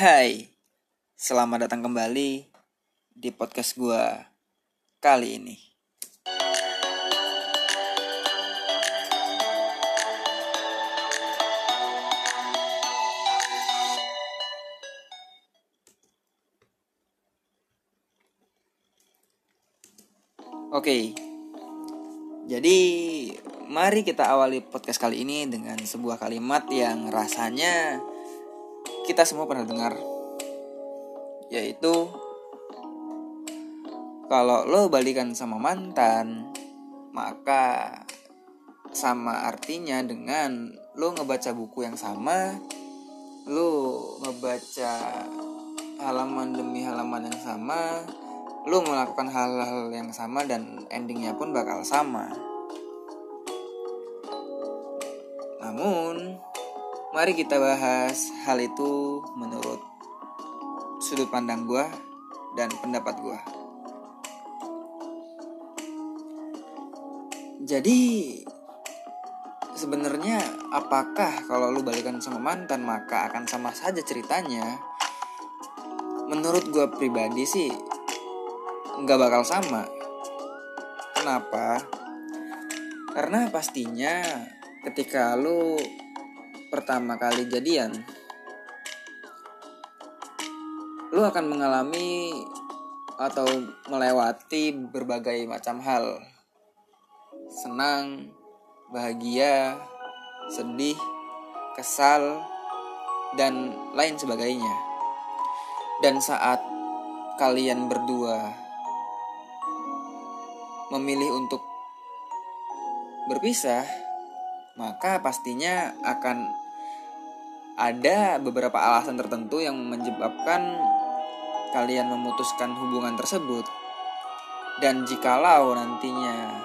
Hai, selamat datang kembali di podcast gua kali ini. Oke, jadi mari kita awali podcast kali ini dengan sebuah kalimat yang rasanya kita semua pernah dengar yaitu kalau lo balikan sama mantan maka sama artinya dengan lo ngebaca buku yang sama lo ngebaca halaman demi halaman yang sama lo melakukan hal-hal yang sama dan endingnya pun bakal sama. Namun Mari kita bahas hal itu menurut sudut pandang gue dan pendapat gue. Jadi sebenarnya apakah kalau lu balikan sama mantan maka akan sama saja ceritanya? Menurut gue pribadi sih nggak bakal sama. Kenapa? Karena pastinya ketika lu pertama kali jadian, lu akan mengalami atau melewati berbagai macam hal. Senang, bahagia, sedih, kesal, dan lain sebagainya. Dan saat kalian berdua memilih untuk berpisah, maka pastinya akan ada beberapa alasan tertentu yang menyebabkan kalian memutuskan hubungan tersebut. Dan jikalau nantinya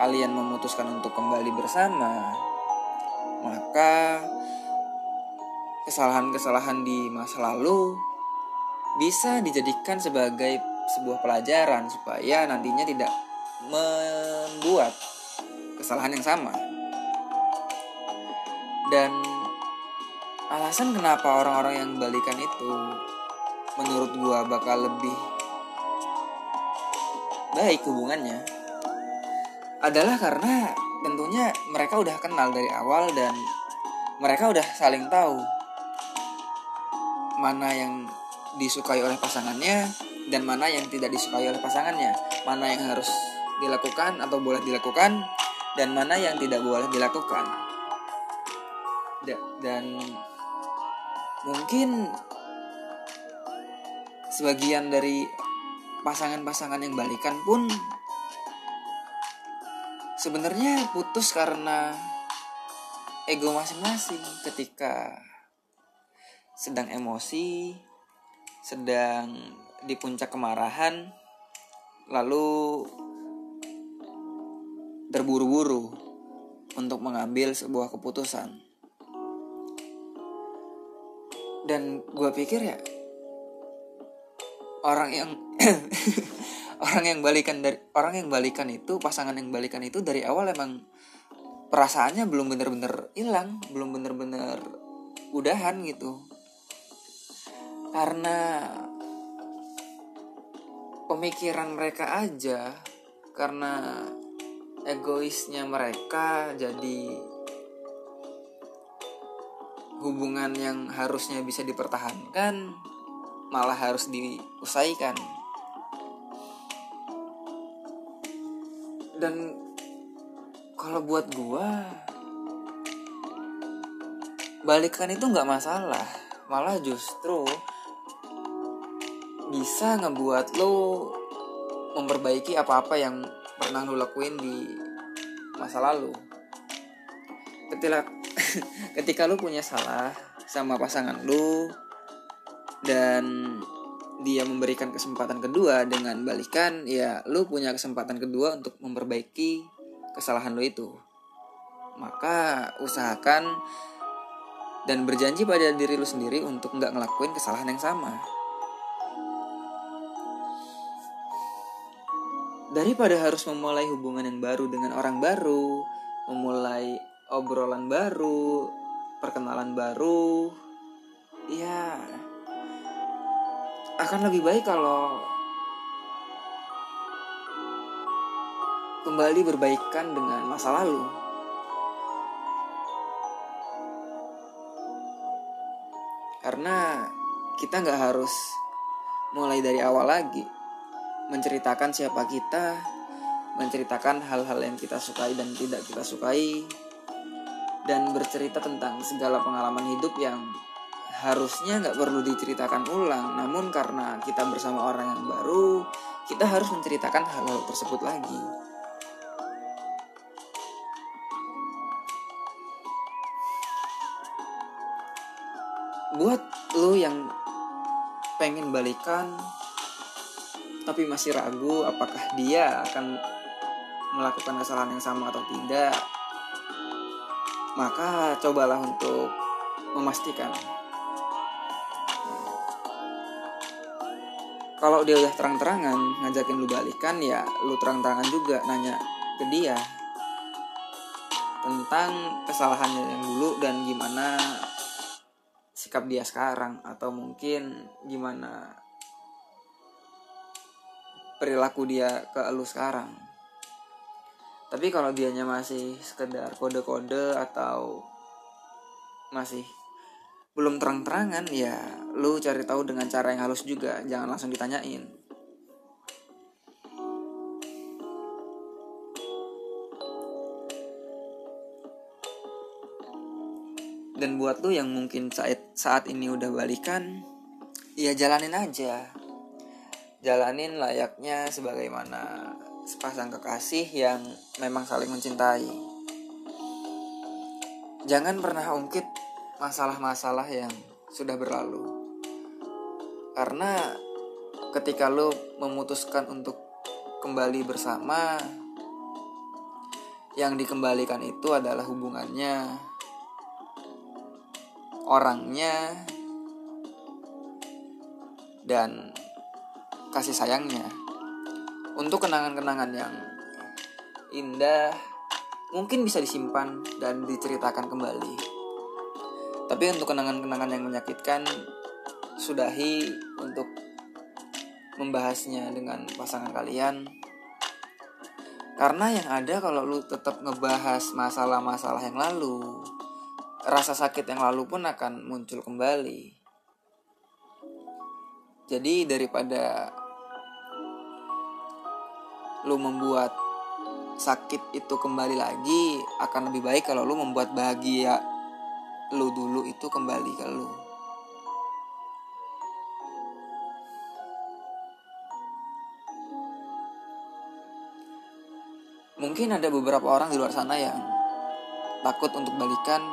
kalian memutuskan untuk kembali bersama, maka kesalahan-kesalahan di masa lalu bisa dijadikan sebagai sebuah pelajaran supaya nantinya tidak membuat kesalahan yang sama. Dan alasan kenapa orang-orang yang balikan itu menurut gua bakal lebih baik hubungannya adalah karena tentunya mereka udah kenal dari awal dan mereka udah saling tahu mana yang disukai oleh pasangannya dan mana yang tidak disukai oleh pasangannya. Mana yang harus dilakukan atau boleh dilakukan dan mana yang tidak boleh dilakukan. Dan mungkin sebagian dari pasangan-pasangan yang balikan pun sebenarnya putus karena ego masing-masing ketika sedang emosi, sedang di puncak kemarahan, lalu terburu-buru untuk mengambil sebuah keputusan dan gue pikir ya orang yang orang yang balikan dari orang yang balikan itu pasangan yang balikan itu dari awal emang perasaannya belum bener-bener hilang belum bener-bener udahan gitu. Karena pemikiran mereka aja karena egoisnya mereka jadi hubungan yang harusnya bisa dipertahankan malah harus diusaikan. Dan kalau buat gua balikan itu nggak masalah malah justru bisa ngebuat lo memperbaiki apa-apa yang pernah lo lakuin di masa lalu. Ketika ketika lu punya salah sama pasangan lu dan dia memberikan kesempatan kedua dengan balikan ya lu punya kesempatan kedua untuk memperbaiki kesalahan lu itu. Maka usahakan dan berjanji pada diri lu sendiri untuk nggak ngelakuin kesalahan yang sama. Daripada harus memulai hubungan yang baru dengan orang baru memulai obrolan baru, perkenalan baru, ya akan lebih baik kalau kembali berbaikan dengan masa lalu. Karena kita nggak harus mulai dari awal lagi menceritakan siapa kita, menceritakan hal-hal yang kita sukai dan tidak kita sukai, dan bercerita tentang segala pengalaman hidup yang harusnya nggak perlu diceritakan ulang. Namun karena kita bersama orang yang baru, kita harus menceritakan hal-hal tersebut lagi. Buat lo yang pengen balikan tapi masih ragu apakah dia akan melakukan kesalahan yang sama atau tidak maka cobalah untuk memastikan. Kalau dia udah terang-terangan ngajakin lu balikan ya lu terang-terangan juga nanya ke dia tentang kesalahannya yang dulu dan gimana sikap dia sekarang atau mungkin gimana perilaku dia ke lu sekarang tapi kalau dianya masih sekedar kode-kode atau masih belum terang-terangan ya lu cari tahu dengan cara yang halus juga. Jangan langsung ditanyain. Dan buat lu yang mungkin saat saat ini udah balikan ya jalanin aja. Jalanin layaknya sebagaimana sepasang kekasih yang memang saling mencintai jangan pernah ungkit masalah-masalah yang sudah berlalu. Karena ketika lo memutuskan untuk kembali bersama, yang dikembalikan itu adalah hubungannya, orangnya, dan kasih sayangnya. Untuk kenangan-kenangan yang indah, mungkin bisa disimpan dan diceritakan kembali. Tapi untuk kenangan-kenangan yang menyakitkan, sudahi untuk membahasnya dengan pasangan kalian. Karena yang ada kalau lu tetap ngebahas masalah-masalah yang lalu, rasa sakit yang lalu pun akan muncul kembali. Jadi daripada lu membuat sakit itu kembali lagi, akan lebih baik kalau lu membuat bahagia lu dulu itu kembali ke lu. Mungkin ada beberapa orang di luar sana yang takut untuk balikan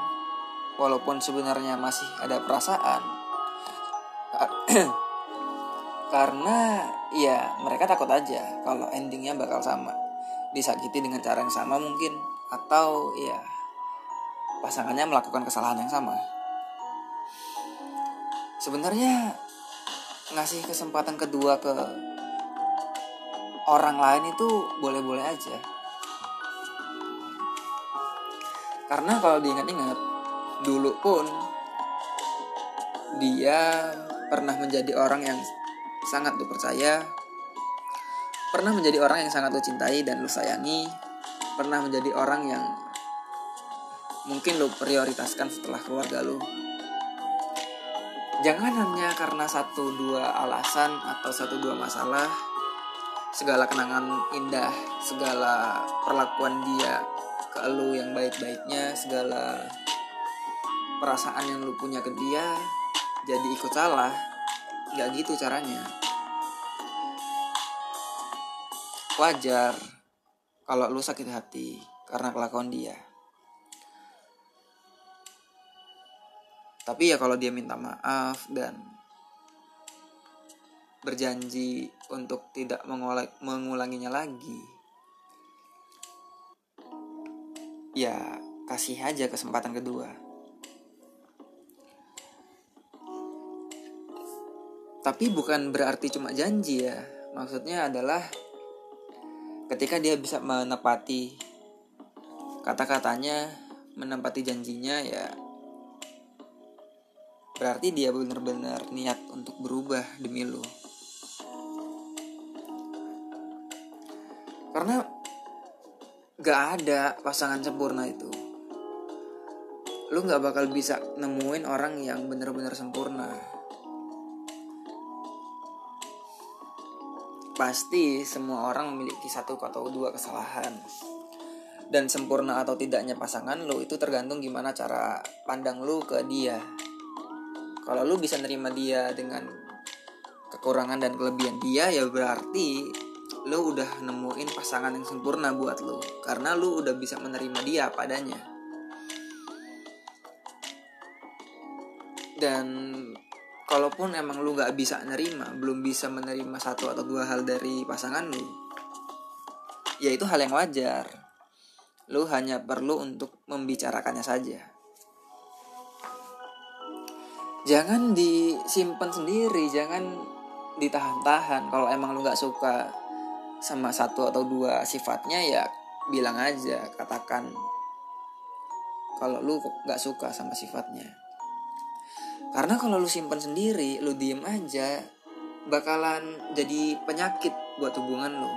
walaupun sebenarnya masih ada perasaan. Karena ya mereka takut aja kalau endingnya bakal sama disakiti dengan cara yang sama mungkin atau ya pasangannya melakukan kesalahan yang sama. Sebenarnya ngasih kesempatan kedua ke orang lain itu boleh-boleh aja. Karena kalau diingat-ingat, dulu pun dia pernah menjadi orang yang sangat lu percaya, pernah menjadi orang yang sangat lu cintai dan lu sayangi, pernah menjadi orang yang mungkin lo prioritaskan setelah keluarga lo jangan hanya karena satu dua alasan atau satu dua masalah segala kenangan indah segala perlakuan dia ke lo yang baik-baiknya segala perasaan yang lo punya ke dia jadi ikut salah nggak gitu caranya. Wajar kalau lu sakit hati karena kelakuan dia. Tapi ya kalau dia minta maaf dan berjanji untuk tidak mengulanginya lagi ya kasih aja kesempatan kedua tapi bukan berarti cuma janji ya. Maksudnya adalah ketika dia bisa menepati kata-katanya menempati janjinya ya berarti dia benar-benar niat untuk berubah demi lu. Karena gak ada pasangan sempurna itu. Lu gak bakal bisa nemuin orang yang benar-benar sempurna pasti semua orang memiliki satu atau dua kesalahan. Dan sempurna atau tidaknya pasangan lu itu tergantung gimana cara pandang lu ke dia. Kalau lu bisa nerima dia dengan kekurangan dan kelebihan dia ya berarti lu udah nemuin pasangan yang sempurna buat lu karena lu udah bisa menerima dia padanya. Dan kalaupun emang lu gak bisa nerima belum bisa menerima satu atau dua hal dari pasangan lu ya itu hal yang wajar. Lu hanya perlu untuk membicarakannya saja. Jangan disimpan sendiri jangan ditahan-tahan. Kalau emang lu gak suka sama satu atau dua sifatnya ya bilang aja katakan kalau lu gak suka sama sifatnya karena kalau lu simpan sendiri, lu diem aja, bakalan jadi penyakit buat hubungan lu.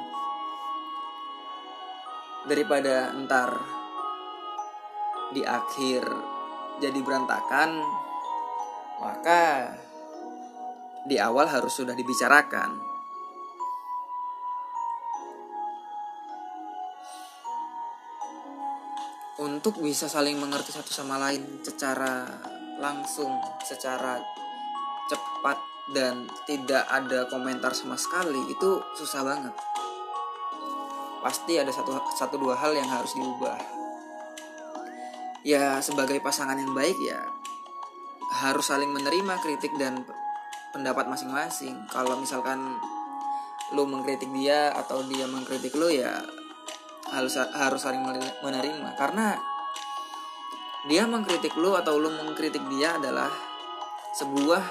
Daripada ntar di akhir jadi berantakan, maka di awal harus sudah dibicarakan. Untuk bisa saling mengerti satu sama lain secara langsung secara cepat dan tidak ada komentar sama sekali itu susah banget. Pasti ada satu satu dua hal yang harus diubah. Ya sebagai pasangan yang baik ya harus saling menerima kritik dan pendapat masing-masing. Kalau misalkan lu mengkritik dia atau dia mengkritik lu ya harus harus saling menerima. Karena dia mengkritik lu atau lu mengkritik dia adalah sebuah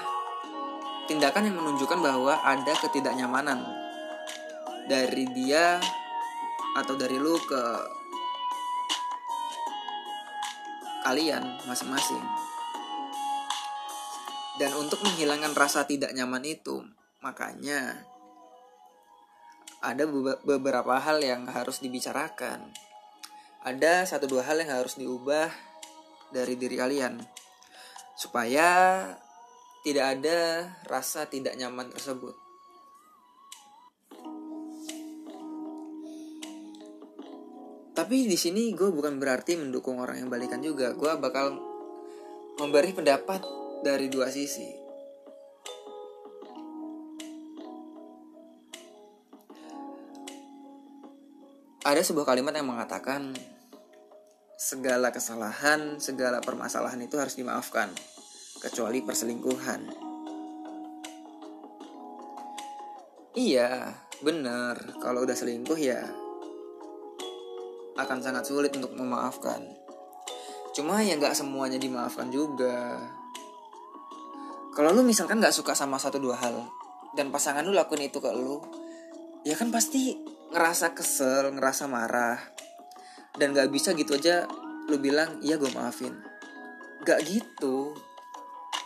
tindakan yang menunjukkan bahwa ada ketidaknyamanan dari dia atau dari lu ke kalian masing-masing. Dan untuk menghilangkan rasa tidak nyaman itu, makanya ada beberapa hal yang harus dibicarakan. Ada satu dua hal yang harus diubah dari diri kalian supaya tidak ada rasa tidak nyaman tersebut. Tapi di sini gue bukan berarti mendukung orang yang balikan juga. Gue bakal memberi pendapat dari dua sisi. Ada sebuah kalimat yang mengatakan segala kesalahan, segala permasalahan itu harus dimaafkan, kecuali perselingkuhan. Iya, benar. Kalau udah selingkuh ya akan sangat sulit untuk memaafkan. Cuma ya nggak semuanya dimaafkan juga. Kalau lu misalkan nggak suka sama satu dua hal dan pasangan lu lakuin itu ke lu, ya kan pasti ngerasa kesel, ngerasa marah, dan gak bisa gitu aja lu bilang iya gue maafin. Gak gitu.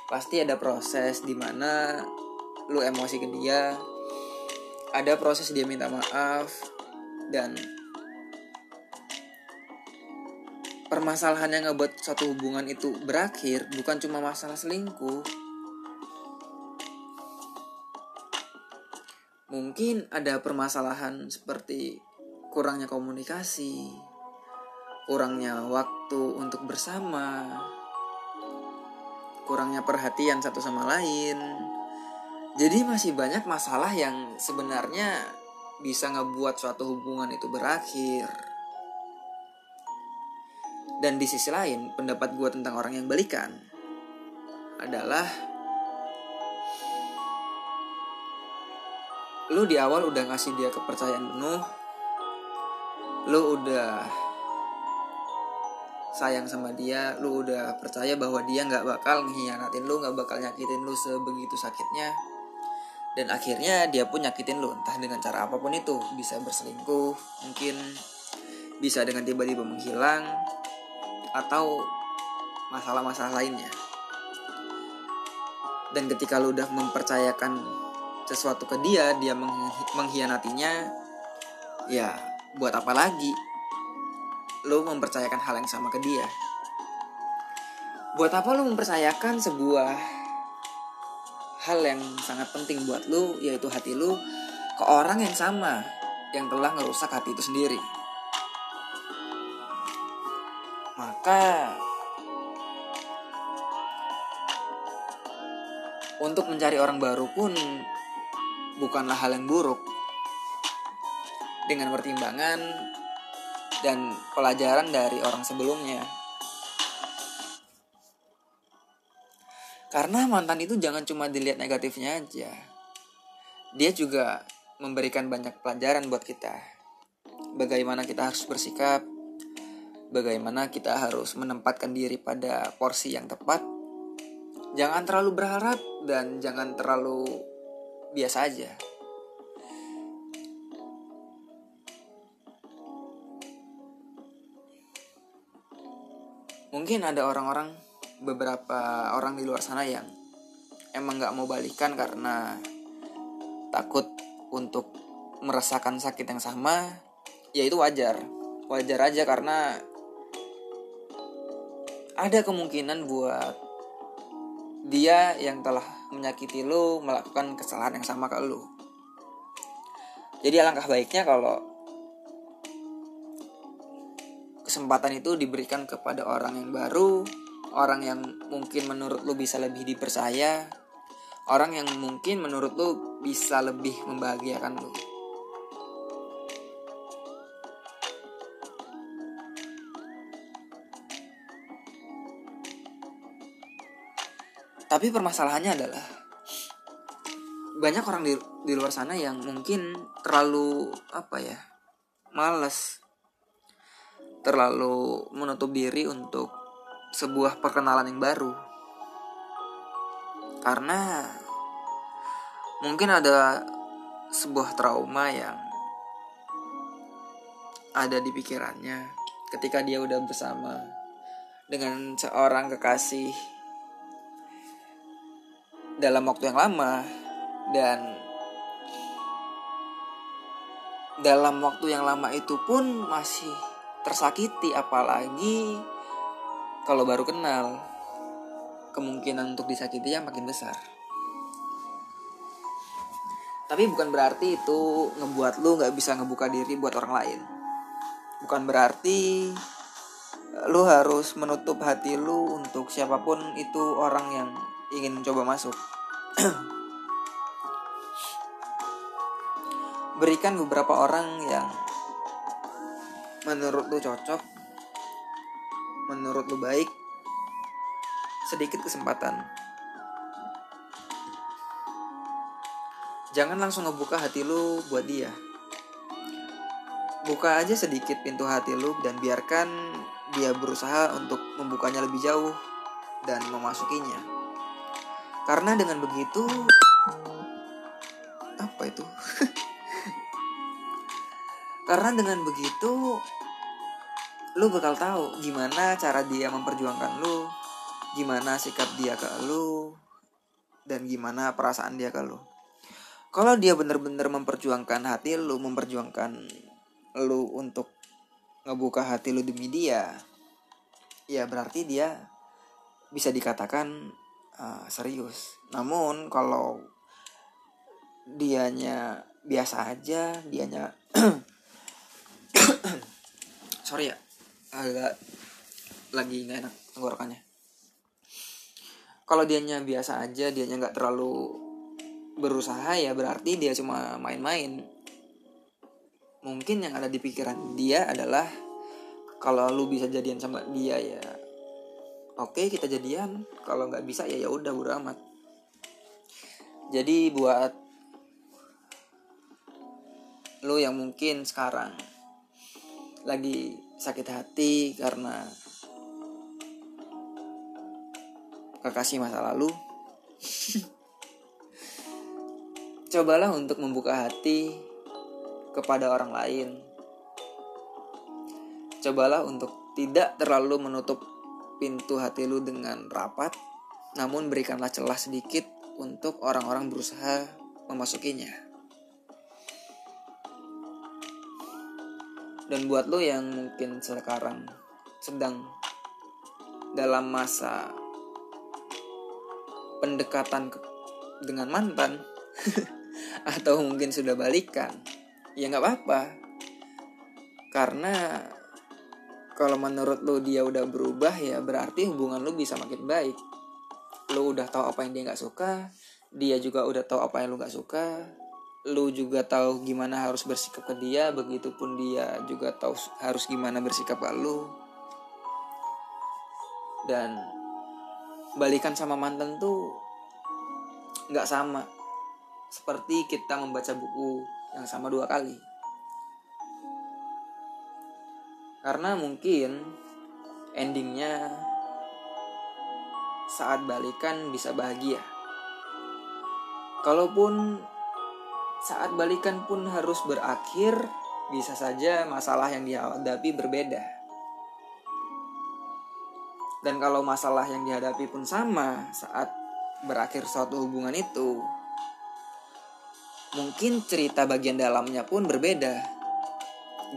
Pasti ada proses di mana lu emosi ke dia. Ada proses dia minta maaf. Dan permasalahan yang ngebuat satu hubungan itu berakhir bukan cuma masalah selingkuh. Mungkin ada permasalahan seperti kurangnya komunikasi kurangnya waktu untuk bersama, kurangnya perhatian satu sama lain. Jadi masih banyak masalah yang sebenarnya bisa ngebuat suatu hubungan itu berakhir. Dan di sisi lain, pendapat gue tentang orang yang balikan adalah lu di awal udah ngasih dia kepercayaan penuh, lu udah sayang sama dia lu udah percaya bahwa dia nggak bakal ngehianatin lu nggak bakal nyakitin lu sebegitu sakitnya. Dan akhirnya dia pun nyakitin lu entah dengan cara apa pun itu. Bisa berselingkuh mungkin bisa dengan tiba-tiba menghilang atau masalah-masalah lainnya. Dan ketika lu udah mempercayakan sesuatu ke dia dia mengkhianatinya ya buat apa lagi lu mempercayakan hal yang sama ke dia buat apa lu mempercayakan sebuah hal yang sangat penting buat lu yaitu hati lu ke orang yang sama yang telah ngerusak hati itu sendiri maka untuk mencari orang baru pun bukanlah hal yang buruk. Dengan pertimbangan dan pelajaran dari orang sebelumnya. Karena mantan itu jangan cuma dilihat negatifnya aja. Dia juga memberikan banyak pelajaran buat kita. Bagaimana kita harus bersikap, bagaimana kita harus menempatkan diri pada porsi yang tepat. Jangan terlalu berharap dan jangan terlalu biasa aja. Mungkin ada orang-orang, beberapa orang di luar sana yang emang gak mau balikan karena takut untuk merasakan sakit yang sama, ya itu wajar. Wajar aja karena ada kemungkinan buat dia yang telah menyakiti lo melakukan kesalahan yang sama ke lo. Jadi alangkah baiknya kalau kesempatan itu diberikan kepada orang yang baru, orang yang mungkin menurut lo bisa lebih dipercaya, orang yang mungkin menurut lo bisa lebih membahagiakan lo. Tapi permasalahannya adalah banyak orang di, di luar sana yang mungkin terlalu apa ya males terlalu menutup diri untuk sebuah perkenalan yang baru. Karena mungkin ada sebuah trauma yang ada di pikirannya ketika dia udah bersama dengan seorang kekasih dalam waktu yang lama dan dalam waktu yang lama itu pun masih tersakiti apalagi kalau baru kenal kemungkinan untuk disakiti yang makin besar tapi bukan berarti itu ngebuat lu nggak bisa ngebuka diri buat orang lain bukan berarti lu harus menutup hati lu untuk siapa pun itu orang yang ingin mencoba masuk. Berikan beberapa orang yang menurut lu cocok, menurut lu baik, sedikit kesempatan. Jangan langsung ngebuka hati lu buat dia. Buka aja sedikit pintu hati lu dan biarkan dia berusaha untuk membukanya lebih jauh dan memasukinya. Karena dengan begitu apa itu? Karena dengan begitu lu bakal tahu gimana cara dia memperjuangkan lu, gimana sikap dia ke lu, dan gimana perasaan dia ke lu. Kalau dia bener-bener memperjuangkan hati lu, memperjuangkan lu untuk ngebuka hati lu demi dia, ya berarti dia bisa dikatakan uh, serius. Namun kalau dianya biasa aja, dianya sorry ya, agak lagi nggak enak tenggorokannya. Kalau dianya biasa aja, dianya nggak terlalu berusaha ya berarti dia cuma main-main. Mungkin yang ada di pikiran dia adalah kalau lu bisa jadian sama dia ya oke okay, kita jadian kalau nggak bisa ya ya udah amat jadi buat lo yang mungkin sekarang lagi sakit hati karena kekasih masa lalu cobalah untuk membuka hati kepada orang lain cobalah untuk tidak terlalu menutup pintu hati lu dengan rapat, namun berikanlah celah sedikit untuk orang-orang berusaha memasukinya. Dan buat lo yang mungkin sekarang sedang dalam masa pendekatan ke, dengan mantan atau mungkin sudah balikan, ya nggak apa-apa. Karena kalau menurut lo dia udah berubah ya berarti hubungan lo bisa makin baik lo udah tahu apa yang dia nggak suka dia juga udah tahu apa yang lo nggak suka lo juga tahu gimana harus bersikap ke dia begitupun dia juga tahu harus gimana bersikap ke lo dan balikan sama mantan tuh nggak sama. Seperti kita membaca buku yang sama dua kali. Karena mungkin endingnya saat balikan bisa bahagia. Kalaupun saat balikan pun harus berakhir bisa saja masalah yang dihadapi berbeda dan kalau masalah yang dihadapi pun sama saat berakhir suatu hubungan itu mungkin cerita bagian dalamnya pun berbeda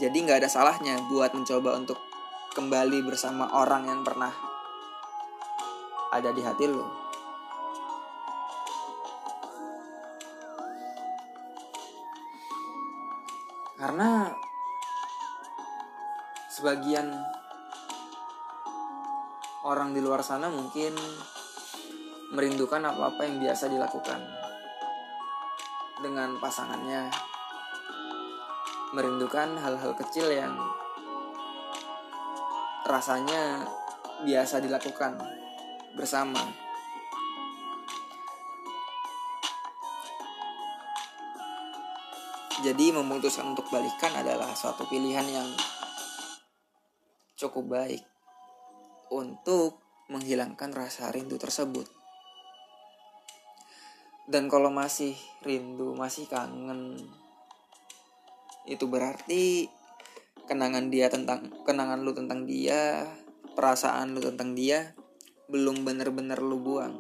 jadi nggak ada salahnya buat mencoba untuk kembali bersama orang yang pernah ada di hati lo. Karena sebagian orang di luar sana mungkin merindukan apa-apa yang biasa dilakukan dengan pasangannya merindukan hal-hal kecil yang rasanya biasa dilakukan bersama. Jadi memutuskan untuk balikan adalah suatu pilihan yang cukup baik untuk menghilangkan rasa rindu tersebut. Dan kalau masih rindu, masih kangen, itu berarti kenangan dia tentang kenangan lu tentang dia perasaan lu tentang dia belum bener-bener lu buang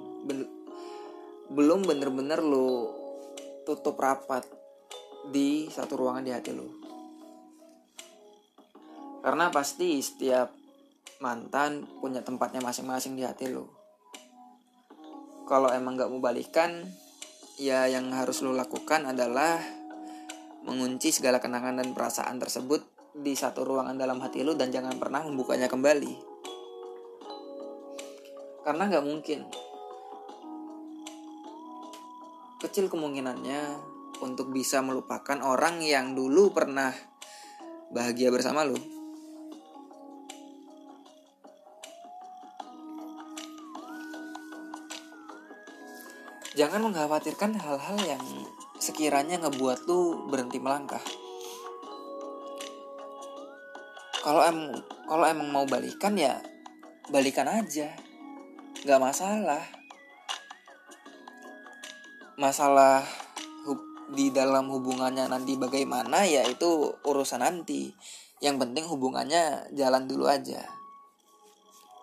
belum bener-bener lu tutup rapat di satu ruangan di hati lu karena pasti setiap mantan punya tempatnya masing-masing di hati lu kalau emang gak mau balikan ya yang harus lu lakukan adalah mengunci segala kenangan dan perasaan tersebut di satu ruangan dalam hati lu dan jangan pernah membukanya kembali. Karena nggak mungkin. Kecil kemungkinannya untuk bisa melupakan orang yang dulu pernah bahagia bersama lu. Jangan mengkhawatirkan hal-hal yang sekiranya ngebuat lu berhenti melangkah. Kalau em kalau emang mau balikan ya balikan aja. Nggak masalah. Masalah di dalam hubungannya nanti bagaimana ya itu urusan nanti. Yang penting hubungannya jalan dulu aja.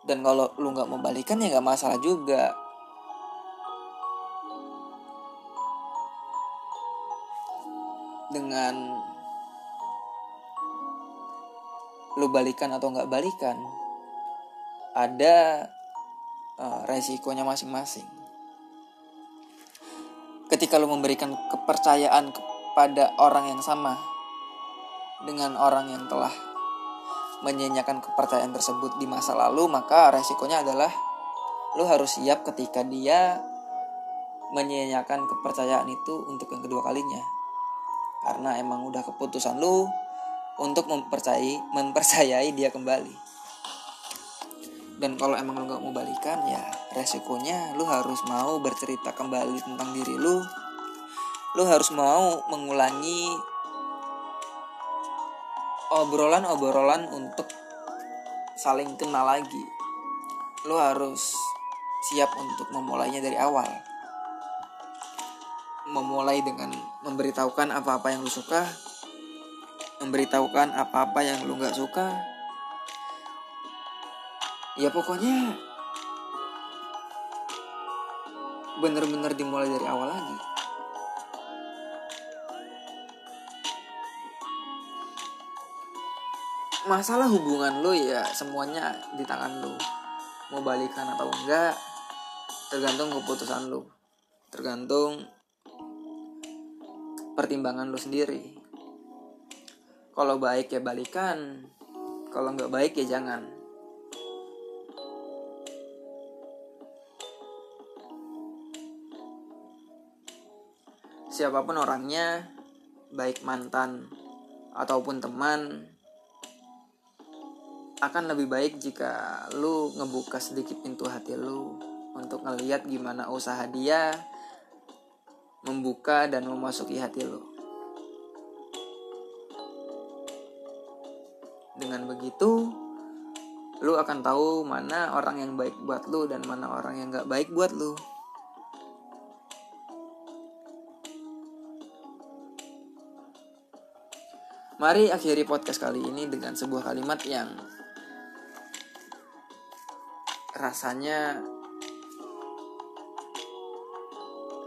Dan kalau lu nggak mau balikan ya nggak masalah juga. Dengan lu balikan atau nggak balikan ada uh, resikonya masing-masing ketika lu memberikan kepercayaan kepada orang yang sama dengan orang yang telah menyanyikan kepercayaan tersebut di masa lalu maka resikonya adalah lu harus siap ketika dia menyanyikan kepercayaan itu untuk yang kedua kalinya. Karena emang udah keputusan lu untuk mempercayai mempercayai dia kembali dan kalau emang lu nggak mau balikan ya resikonya lu harus mau bercerita kembali tentang diri lu. Lu harus mau mengulangi obrolan-obrolan untuk saling kenal lagi. Lu harus siap untuk memulainya dari awal. Memulai dengan memberitahukan apa-apa yang lu suka memberitahukan apa-apa yang lu nggak suka ya pokoknya bener-bener dimulai dari awal lagi masalah hubungan lo ya semuanya di tangan lo. Mau balikan atau enggak tergantung keputusan lo. Tergantung pertimbangan lo sendiri. Kalau baik ya balikan kalau nggak baik ya jangan siapa pun orangnya baik mantan ataupun teman akan lebih baik jika lu ngebuka sedikit pintu hati lu untuk ngeliat gimana usaha dia membuka dan memasuki hati lu. Dengan begitu, lu akan tahu mana orang yang baik buat lu dan mana orang yang gak baik buat lu. Mari akhiri podcast kali ini dengan sebuah kalimat yang rasanya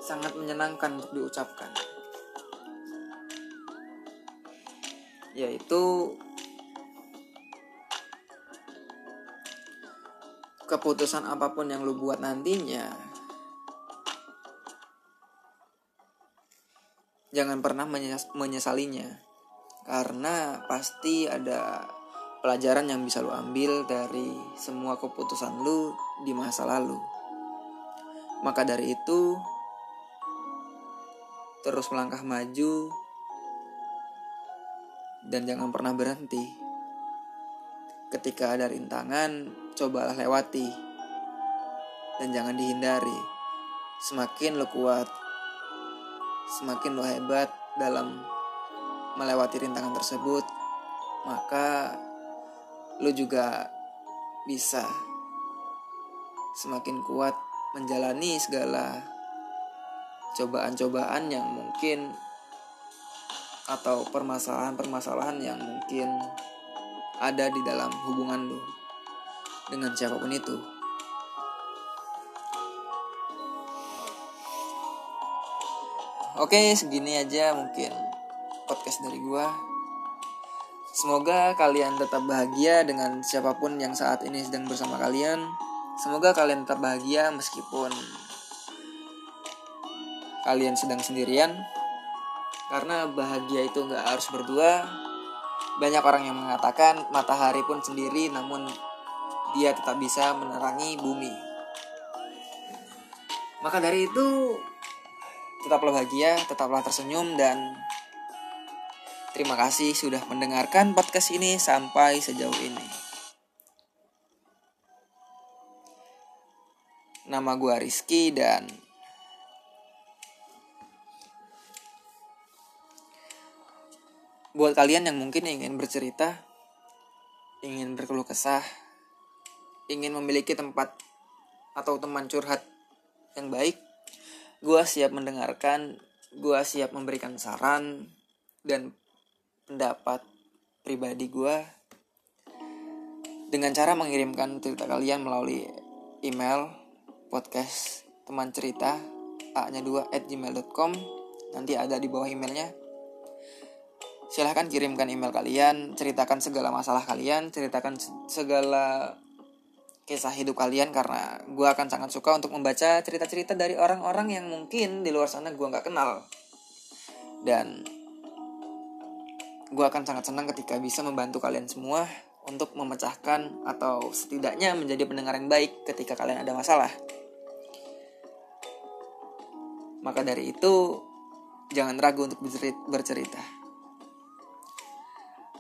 sangat menyenangkan untuk diucapkan. Yaitu keputusan apa pun yang lu buat nantinya jangan pernah menyesalinya karena pasti ada pelajaran yang bisa lo ambil dari semua keputusan lo di masa lalu. Maka dari itu, terus melangkah maju dan jangan pernah berhenti. Ketika ada rintangan, cobalah lewati dan jangan dihindari. Semakin lo kuat, semakin lo hebat dalam melewati rintangan tersebut, maka lu juga bisa semakin kuat menjalani segala cobaan-cobaan yang mungkin atau permasalahan-permasalahan yang mungkin ada di dalam hubungan lu dengan siapa pun itu. Oke, segini aja mungkin podcast dari gua. Semoga kalian tetap bahagia dengan siapa pun yang saat ini sedang bersama kalian. Semoga kalian tetap bahagia meskipun kalian sedang sendirian. Karena bahagia itu nggak harus berdua. Banyak orang yang mengatakan matahari pun sendiri namun dia tetap bisa menerangi bumi. Maka dari itu tetaplah bahagia, tetaplah tersenyum dan Terima kasih sudah mendengarkan podcast ini sampai sejauh ini. Nama gue Rizky dan buat kalian yang mungkin ingin bercerita, ingin berkeluh kesah, ingin memiliki tempat atau teman curhat yang baik, gue siap mendengarkan, gue siap memberikan saran dan pendapat pribadi gue dengan cara mengirimkan cerita kalian melalui email podcast teman cerita a nya 2 at gmail.com nanti ada di bawah emailnya. Silahkan kirimkan email kalian ceritakan segala masalah kalian ceritakan segala kisah hidup kalian karena gue akan sangat suka untuk membaca cerita-cerita dari orang-orang yang mungkin di luar sana gue nggak kenal. Dan gue akan sangat senang ketika bisa membantu kalian semua untuk memecahkan atau setidaknya menjadi pendengar yang baik ketika kalian ada masalah. Maka dari itu, jangan ragu untuk bercerita.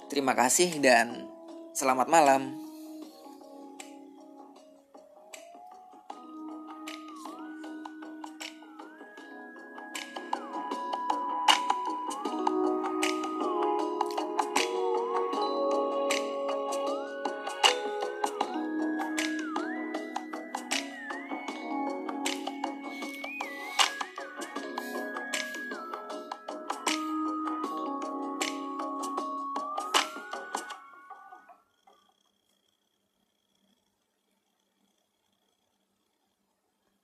Terima kasih dan selamat malam.